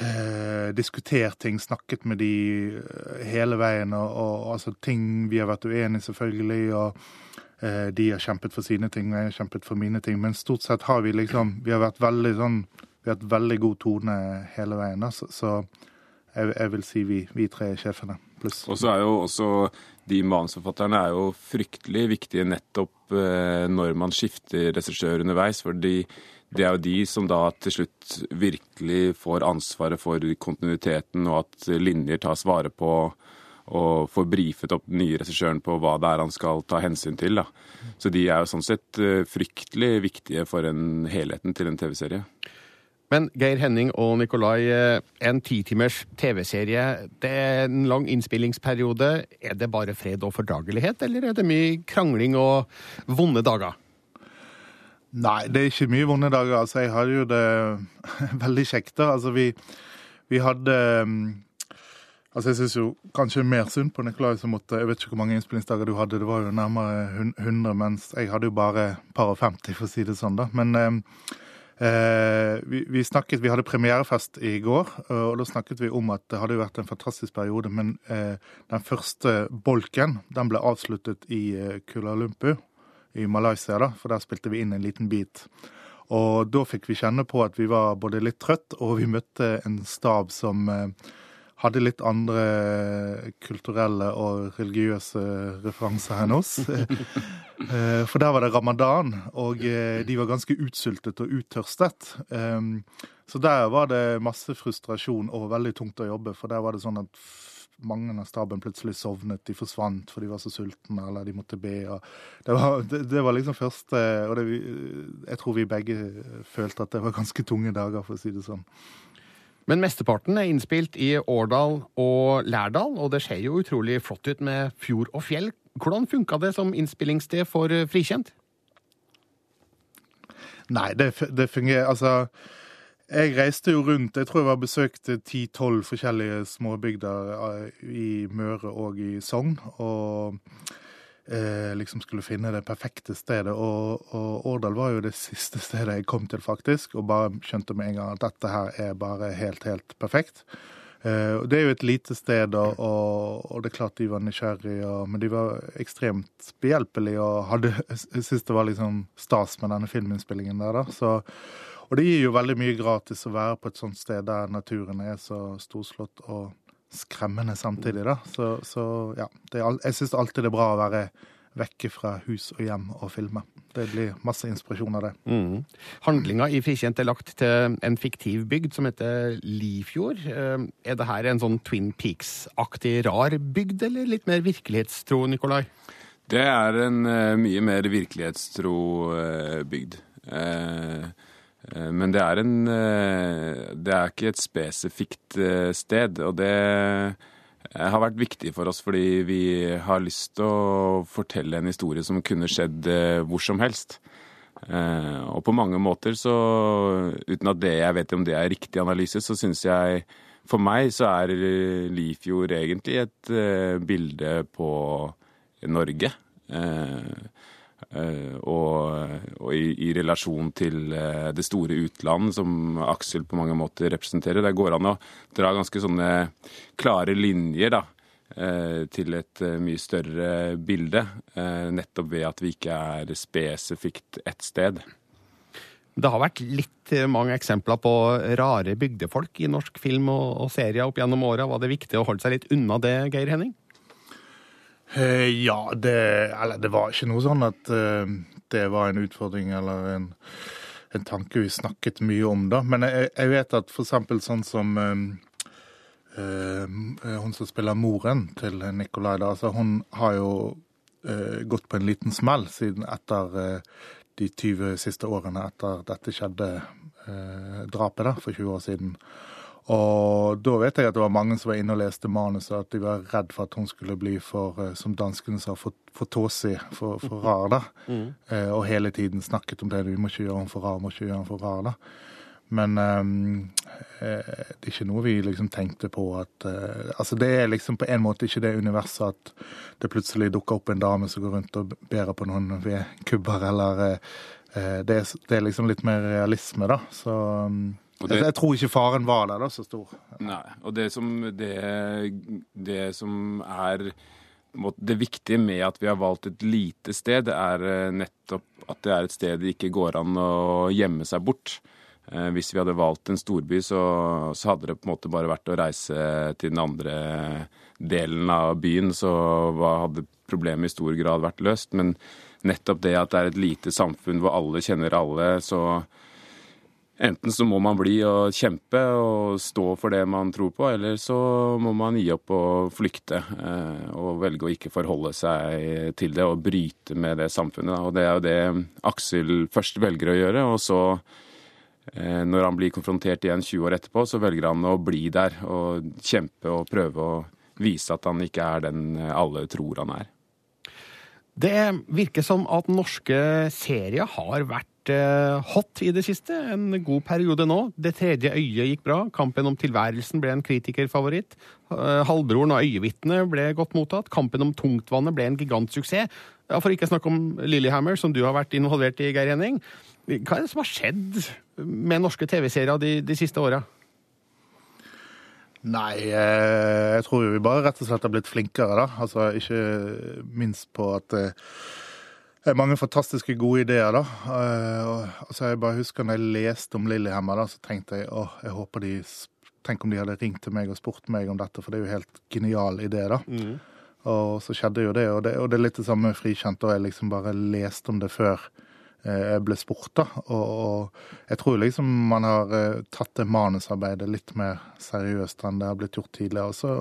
eh, diskutert ting, snakket med de eh, hele veien, og, og altså ting vi har vært uenige, selvfølgelig. og eh, de har kjempet for sine ting, og jeg har kjempet for mine ting. Men stort sett har vi liksom Vi har vært veldig sånn Vi har hatt veldig god tone hele veien. Da, så, så jeg, jeg vil si vi, vi tre er sjefene. Pluss. Og så er jo også de manusforfatterne er jo fryktelig viktige nettopp eh, når man skifter regissør underveis. fordi det er jo de som da til slutt virkelig får ansvaret for kontinuiteten, og at linjer tas vare på, og får brifet opp den nye regissøren på hva det er han skal ta hensyn til. da. Så de er jo sånn sett eh, fryktelig viktige for en helheten til en TV-serie. Men Geir Henning og Nikolai, eh, en titimers TV-serie, det er en lang innspillingsperiode. Er det bare fred og fordragelighet, eller er det mye krangling og vonde dager? Nei, det er ikke mye vonde dager. Altså, jeg hadde jo det *laughs* veldig kjekt, da. Altså, vi, vi hadde mm, Altså, Jeg syns jo kanskje mer synd på Nikolai som måtte Jeg vet ikke hvor mange innspillingsdager du hadde, det var jo nærmere hun- 100, mens jeg hadde jo bare par og 50, for å si det sånn, da. Men eh, vi, vi snakket Vi hadde premierefest i går, og da snakket vi om at det hadde vært en fantastisk periode, men eh, den første bolken, den ble avsluttet i eh, Kuala Lumpur i Malaysia, da, for der spilte vi inn en liten bit. Og da fikk vi kjenne på at vi var både litt trøtt, og vi møtte en stab som eh, hadde litt andre kulturelle og religiøse referanser enn oss. *laughs* Eh, For der var det ramadan, og eh, de var ganske utsultet og uttørstet. Eh, Så der var det masse frustrasjon og veldig tungt å jobbe, for der var det sånn at mange av staben plutselig sovnet, de forsvant for de var så sultne, eller de måtte be. Det, var, det, det var liksom første Og det, jeg tror vi begge følte at det var ganske tunge dager, for å si det sånn. Men mesteparten er innspilt i Årdal og Lærdal, og det ser jo utrolig flott ut med fjord og fjell. Hvordan funka det som innspillingssted for eh, Frikjent? Nei, det, det fungerer Altså, jeg reiste jo rundt. Jeg tror jeg var besøkt ti-tolv forskjellige småbygder eh, i Møre og i Sogn. Og eh, liksom skulle finne det perfekte stedet. Og, og Årdal var jo det siste stedet jeg kom til, faktisk. Og bare skjønte med en gang at dette her er bare helt, helt perfekt. Eh, det er jo et lite sted, og, og, det er klart de var nysgjerrige, men de var ekstremt behjelpelige og hadde *laughs* Jeg syns det var liksom stas med denne filminnspillingen der, da. Så, og det gir jo veldig mye gratis å være på et sånt sted der naturen er så storslått og skremmende samtidig, da. Så, så ja. Det er, jeg syns alltid det er bra å være vekke fra hus og hjem og filme. Det blir masse inspirasjon av det. Mm. Handlinga i Frikjent er lagt til en fiktiv bygd som heter Lifjord. Eh, Er det her en sånn Twin Peaks-aktig rar bygd, eller litt mer virkelighetstro, Nikolai? Det er en uh, mye mer virkelighetstro uh, bygd. Eh, men det er en eh, Det er ikke et spesifikt eh, sted, og det eh, har vært viktig for oss fordi vi har lyst til å fortelle en historie som kunne skjedd eh, hvor som helst. Eh, og på mange måter så, uten at det jeg vet om det er riktig analyse, så syns jeg For meg så er eh, Lifjord egentlig et eh, bilde på Norge. Eh, eh, og og i, i relasjon til eh, det store utland som Aksel på mange måter representerer. Der går an å dra ganske sånne klare linjer da, eh, til et eh, mye større bilde. eh, Nettopp ved at vi ikke er spesifikt ett sted. Det har vært litt eh, mange eksempler på rare bygdefolk i norsk film og, og serier opp gjennom åra. Var det viktig å holde seg litt unna det, Geir Henning? Eh, ja, det Eller det var ikke noe sånn at eh, det var en utfordring eller en, en tanke vi snakket mye om, da. Men jeg, jeg vet at eksempel sånn som eh, Hun som spiller moren til Nikolai, da, altså hun har jo gått på en liten smell siden etter de 20 siste årene etter dette skjedde, drapet da, for 20 år siden. Og da vet jeg at det var mange som var inne og leste manuset, at de var redd for at hun skulle bli for, eh, som danskene sa, for, for tåsig, for, for rar, da. Mm. Eh, og hele tiden snakket om det. Vi må ikke gjøre henne for rar, må ikke gjøre henne for rar, da. Men ehm, eh, det er ikke noe vi liksom tenkte på at eh, Altså, det er liksom på en måte ikke det universet at det plutselig dukker opp en dame som går rundt og bærer på noen vedkubber, eller eh, eh, det, er, det er liksom litt mer realisme, da. Så Og det- jeg, tror ikke faren var der da så stor. Nei, og det som, det, det som er det viktige med at vi har valgt et lite sted, er eh, nettopp at det er et sted det ikke går an å gjemme seg bort. Eh, Hvis vi hadde valgt en storby, så, så hadde det på en måte bare vært å reise til den andre delen av byen, så hadde problemet i stor grad vært løst. Men nettopp det at det er et lite samfunn hvor alle kjenner alle, så Enten så må man bli og kjempe og stå for det man tror på, eller så må man gi opp og flykte. eh, Og velge å ikke forholde seg til det og bryte med det samfunnet. Og det er jo det Aksel først velger å gjøre, og så, eh, når han blir konfrontert igjen 20 år etterpå, så velger han å bli der og kjempe og prøve å vise at han ikke er den alle tror han er. Det virker som at norske serier har vært hot i det siste. En god periode nå. Det tredje øyet gikk bra. Kampen om tilværelsen ble en kritikerfavoritt. Eh, Halvbroren og øyevitnet ble godt mottatt. Kampen om tungtvannet ble en gigantsuksess. Ja, for ikke å snakke om Lillehammer, som du har vært involvert i, Geir Henning. Hva er det som har skjedd med norske TV-serier de, de siste åra? Nei, eh, jeg tror jo vi bare rett og slett har blitt flinkere, da. Altså ikke minst på at eh, det er mange fantastiske gode ideer, da. Eh, altså, jeg bare husker når jeg leste om Lillehammer, da, så tenkte jeg åh, jeg håper de Tenk om de hadde ringt til meg og spurt meg om dette, for det er jo helt genial idé, da. Og så skjedde jo det, og det, og det er litt det samme med Frikjent, og jeg liksom bare leste om det før eh, jeg ble spurt, da. Og, og jeg tror liksom man har eh, tatt det manusarbeidet litt mer seriøst enn det har blitt gjort tidligere. Så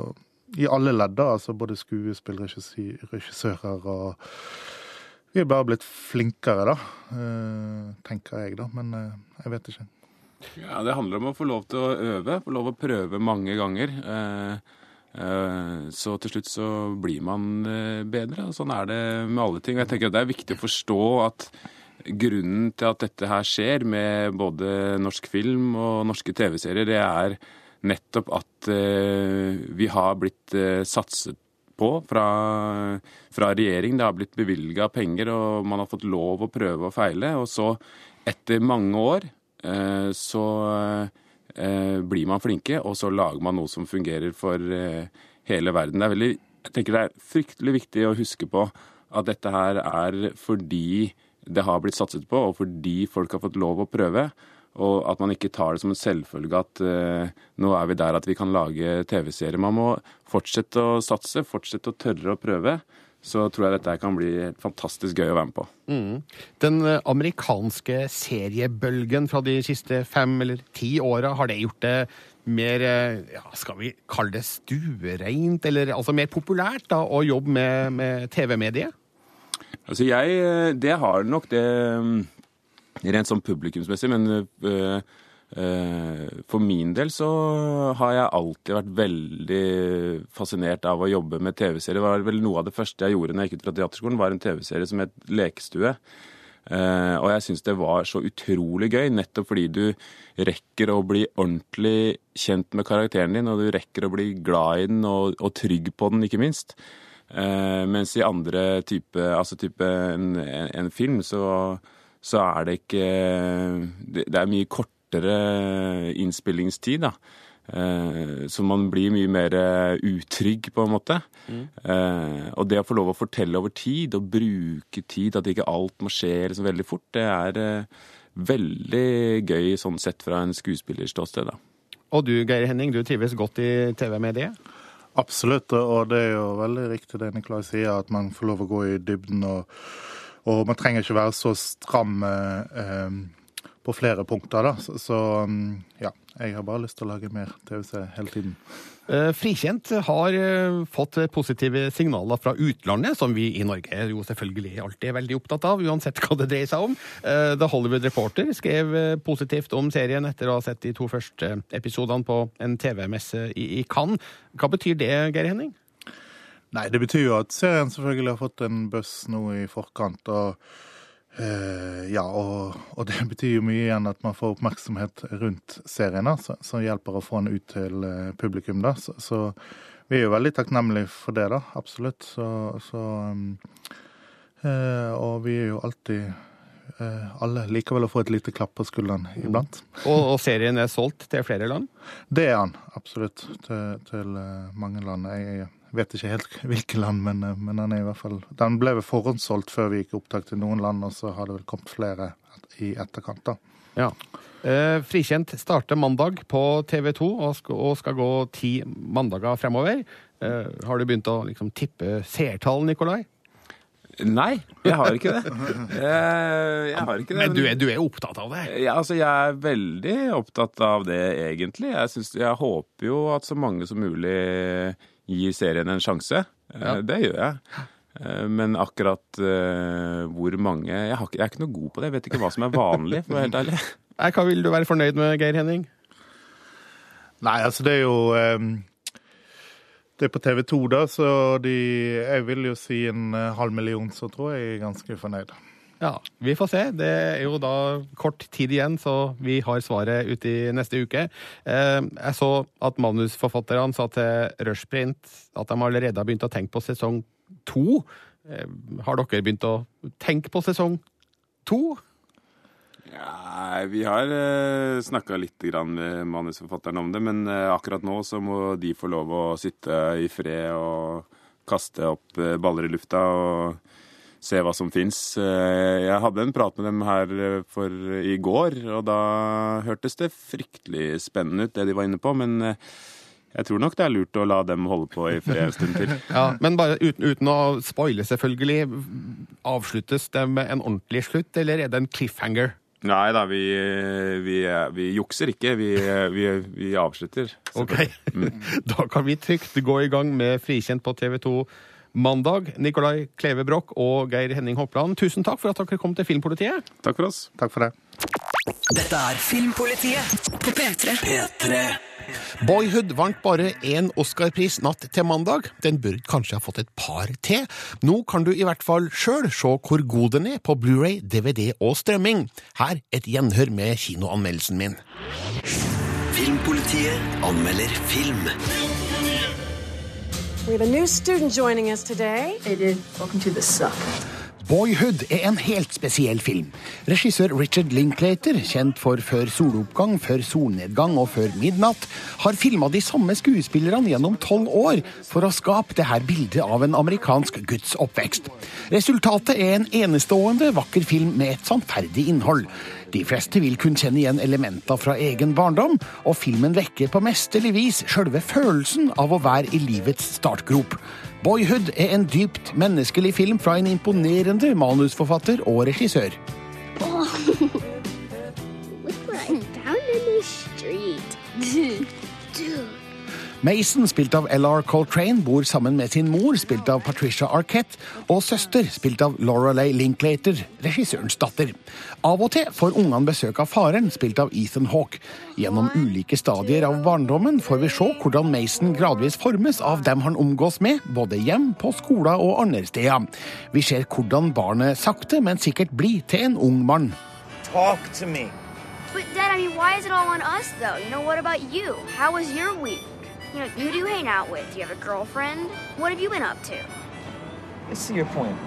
i alle ledd, altså både skuespill, regissører og Vi er bare blitt flinkere, da. eh, tenker jeg, da. Men eh, jeg vet ikke. Ja, Det handler om å få lov til å øve, få lov å prøve mange ganger. Eh, Så til slutt så blir man bedre. og Sånn er det med alle ting. Jeg tenker at Det er viktig å forstå at grunnen til at dette her skjer med både norsk film og norske TV-serier, det er nettopp at vi har blitt satset på fra, fra regjering. Det har blitt bevilga penger, og man har fått lov å prøve og feile. Og så, etter mange år, eh, så eh, blir man flinke, og så lager man noe som fungerer for eh, hele verden. Det er veldig, jeg tenker det er fryktelig viktig å huske på at dette her er fordi det har blitt satset på, og fordi folk har fått lov å prøve. Og at man ikke tar det som en selvfølge at eh, nå er vi der at vi kan lage TV-serier. Man må fortsette å satse, fortsette å tørre å prøve. Så tror jeg dette kan bli fantastisk gøy å være med på. Mm. Den eh, amerikanske seriebølgen fra de siste fem eller ti åra, har det gjort det mer eh, ja, skal vi kalle det stuereint, eller altså mer populært da, å jobbe med, med TV-mediet? Altså jeg, Det har nok det mm, rent sånn publikumsmessig, men øh, for min del så har jeg alltid vært veldig fascinert av å jobbe med TV-serier. Det var vel noe av det første jeg gjorde når jeg gikk ut fra teaterskolen, var en TV-serie som het Lekestue. Eh, og jeg syns det var så utrolig gøy, nettopp fordi du rekker å bli ordentlig kjent med karakteren din, og du rekker å bli glad i den og, og trygg på den, ikke minst. Mens i andre type, altså type en, en film, så, så er det ikke det, det er mye kortere innspillingstid, da. Eh, så man blir mye mer eh, utrygg, på en måte. Mm. og det å få lov å fortelle over tid, og bruke tid, at ikke alt må skje liksom veldig fort, det er veldig gøy sånn sett fra en skuespillerståsted, da. Og du, Geir Henning, du trives godt i TV-mediet? Absolutt, og det er jo veldig riktig det Nikolai sier, at man får lov å gå i dybden. Og, og man trenger ikke være så stram eh, på flere punkter, da. Så, så mm, ja, jeg har bare lyst til å lage mer TV-serie hele tiden. Eh, Frikjent har eh, fått positive signaler fra utlandet, som vi i Norge jo selvfølgelig alltid er veldig opptatt av, uansett hva det dreier seg om. Eh, The Hollywood Reporter skrev eh, positivt om serien etter å ha sett de to første episodene på en TV-messe i Cannes. Hva betyr det, Geir Henning? Nei, det betyr jo at serien selvfølgelig har fått en buss nå i forkant. og eh, ja, og, og det *laughs* betyr jo mye igjen at man får oppmerksomhet rundt serien, som hjelper å få den ut til eh, publikum. da, så, så vi er jo veldig takknemlige for det, da, absolutt. Så, så um, Og vi er jo alltid Alle likevel å få et lite klapp på skulderen iblant. Og, og serien er solgt til flere land? Det er han, absolutt. Til, til mange land. Jeg vet ikke helt *laughs* hvilke land, men, eh, men den er i hvert fall Den ble vel forhåndssolgt før vi gikk opptak til noen land, og så har det vel kommet flere i etterkant, da. Ja. Eh, Frikjent starter mandag på TV 2 og skal, og skal gå ti mandager fremover. Eh, har du begynt å liksom, tippe seertall, Nikolai? Nei, jeg har ikke det. Jeg, jeg har ikke det. Men du er, du er opptatt av det? Ja, altså, jeg er veldig opptatt av det, egentlig. Jeg, synes, jeg håper jo at så mange som mulig gir serien en sjanse. Eh, Ja. Det gjør jeg. Eh, Men akkurat eh, hvor mange jeg, har, ikke- jeg er ikke noe god på det. Jeg vet ikke hva som er vanlig, for å være helt ærlig. *laughs* Nei, hva vil du være fornøyd med, Geir Henning? Nei, altså det er jo um, Det er på TV 2, da, så de Jeg vil jo si en halv million, så tror jeg jeg er ganske fornøyd. Ja, vi får se. Det er jo da kort tid igjen, så vi har svaret ute i neste uke. Eh, Jeg så at manusforfatterne sa til Rushprint at de allerede har begynt å tenke på sesong to. Eh, Har dere begynt å tenke på sesong to? Nei, vi har uh, snakka litt med manusforfatteren om det, men eh, akkurat nå så må de få lov å sitte i fred og kaste opp eh, baller i lufta og se hva som fins. jeg hadde en prat med dem her eh, for i går, og da hørtes det fryktelig spennende ut, det de var inne på, men eh, jeg tror nok det er lurt å la dem holde på i fred en stund til. *laughs* Ja, Men bare uten, uten å spoile, selvfølgelig. Avsluttes det med en ordentlig slutt, eller er det en cliffhanger? Nei da, vi, vi, vi jukser ikke. Vi, vi, vi avslutter. Ok, *laughs* Da kan vi trygt gå i gang med Frikjent på TV 2 mandag. Nikolai Kleve Broch og Geir Henning Hopland, tusen takk for at dere kom til Filmpolitiet. Takk for oss. Takk for det. Dette er Filmpolitiet på P3. P3. Boyhood vant bare én Oscar-pris natt til mandag. Den burde kanskje ha fått et par til. Nå kan du i hvert fall sjøl se hvor god den er på Blu-ray, DVD og strømming. Her et gjenhør med kinoanmeldelsen min. Filmpolitiet anmelder film. We have a new student joining us today. They did. Welcome to the suck. Boyhood er en helt spesiell film. Regissør Richard Linklater, kjent for Før soloppgang, Før solnedgang og Før midnatt, har filma de samme skuespillerne gjennom tolv år for å skape det her bildet av en amerikansk guds oppvekst. Resultatet er en enestående vakker film med et sannferdig innhold. De fleste vil kunne kjenne igjen elementer fra egen barndom, og filmen vekker på mesterlig vis sjølve følelsen av å være i livets startgrop. Boyhood er en dypt menneskelig film fra en imponerende manusforfatter og regissør. Oh, *laughs* look what I found in the street. *laughs* Dude. Mason, spilt av L.R. Coltrane, bor sammen med sin mor, spilt av Patricia Arquette, og søster, spilt av Lorelei Linklater, regissørens datter. Av og til får ungene besøk av faren, spilt av Ethan Hawke. Gjennom ulike stadier av barndommen får vi se hvordan Mason gradvis formes av dem han omgås med, både hjem, på skoler og andre steder. Vi ser hvordan barnet sakte, men sikkert blir til en ung mann. Talk to me. But Dad, I mean, why is it all on us though? You know, what about you? How was your week? You know, who do you hang out with? Do you have a girlfriend? What have you been up to? I see your point.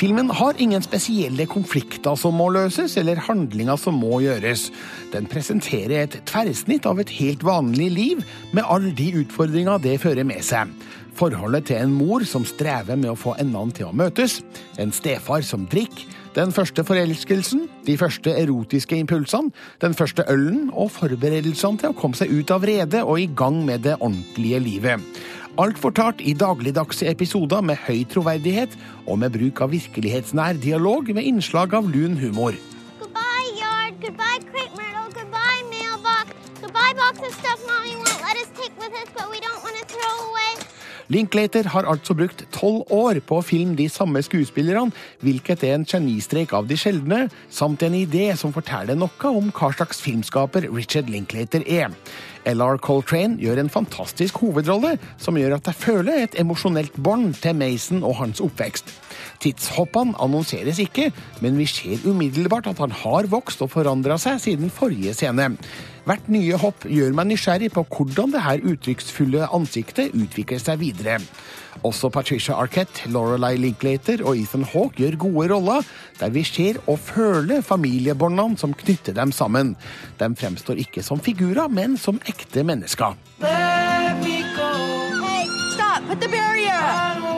Filmen har ingen spesielle konflikter som må løses, eller handlinger som må gjøres. Den presenterer et tverrsnitt av et helt vanlig liv, med alle de utfordringer det fører med seg. Forholdet til en mor som strever med å få endene til å møtes, en stefar som drikker, den første forelskelsen, de første erotiske impulsene, den første ølen og forberedelsene til å komme seg ut av redet og i gang med det ordentlige livet. Alt fortalt i dagligdagse episoder med høy troverdighet og med bruk av virkelighetsnær dialog med innslag av lun humor. Goodbye, yard. Goodbye, crepe myrtle. Goodbye, mailbox. Goodbye, box of stuff mommy won't let us take with us, but we don't want. Linklater har altså brukt tolv år på å filme de samme skuespillerne, hvilket er en genistrek av de sjeldne, samt en idé som forteller noe om hva slags filmskaper Richard Linklater er. L.R. Coltrane gjør en fantastisk hovedrolle, som gjør at jeg føler et emosjonelt bånd til Mason og hans oppvekst. Tidshoppene annonseres ikke, men vi ser umiddelbart at han har vokst og forandra seg siden forrige scene. Hvert nye hopp gjør meg nysgjerrig på hvordan det her uttrykksfulle ansiktet utvikler seg videre. Også Patricia Arquette, Lorelei Linklater og Ethan Hawke gjør gode roller, der vi ser og føler familiebåndene som knytter dem sammen. De fremstår ikke som figurer, men som ekte mennesker. Let me go. Hey, stop. Put the barrier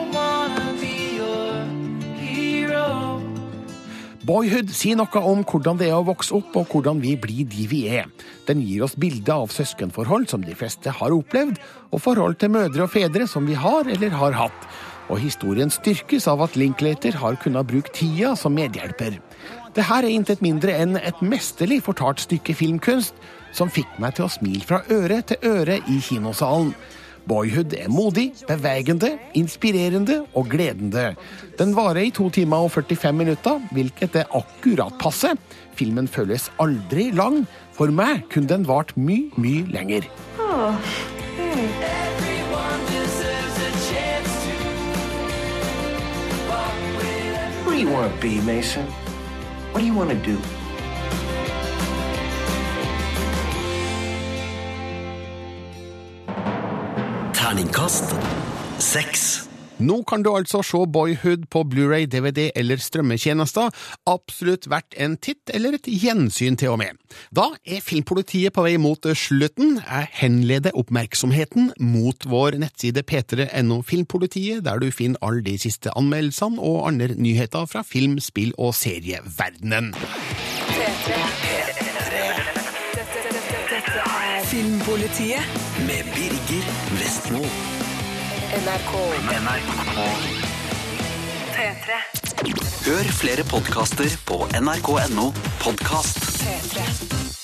Boyhood sier noe om hvordan det er å vokse opp, og hvordan vi blir de vi er. Den gir oss bilder av søskenforhold som de fleste har opplevd, og forhold til mødre og fedre som vi har eller har hatt. Og historien styrkes av at Linklater har kunnet bruke tida som medhjelper. Det her er intet mindre enn et mesterlig fortalt stykke filmkunst, som fikk meg til å smile fra øre til øre i kinosalen. Boyhood er modig, bevegende, inspirerende og gledende. Den varer i to timer og 45 minutter, hvilket er akkurat passe. Filmen føles aldri lang. For meg kunne den vart mye, mye lenger. Oh, hey. Who do Mason? What do you want? Terningkast seks. Nå kan du altså se Boyhood på Blu-ray, DVD eller strømmetjenester. Absolutt verdt en titt eller et gjensyn til og med. Da er Filmpolitiet på vei mot slutten. Jeg henleder oppmerksomheten mot vår nettside p3.no Filmpolitiet, der du finner alle de siste anmeldelsene og andre nyheter fra film-, spill- og serieverdenen. Filmpolitiet Med Birger Vestmo. NRK NRK. P3 Hør flere podkaster på nrk.no podkast. P3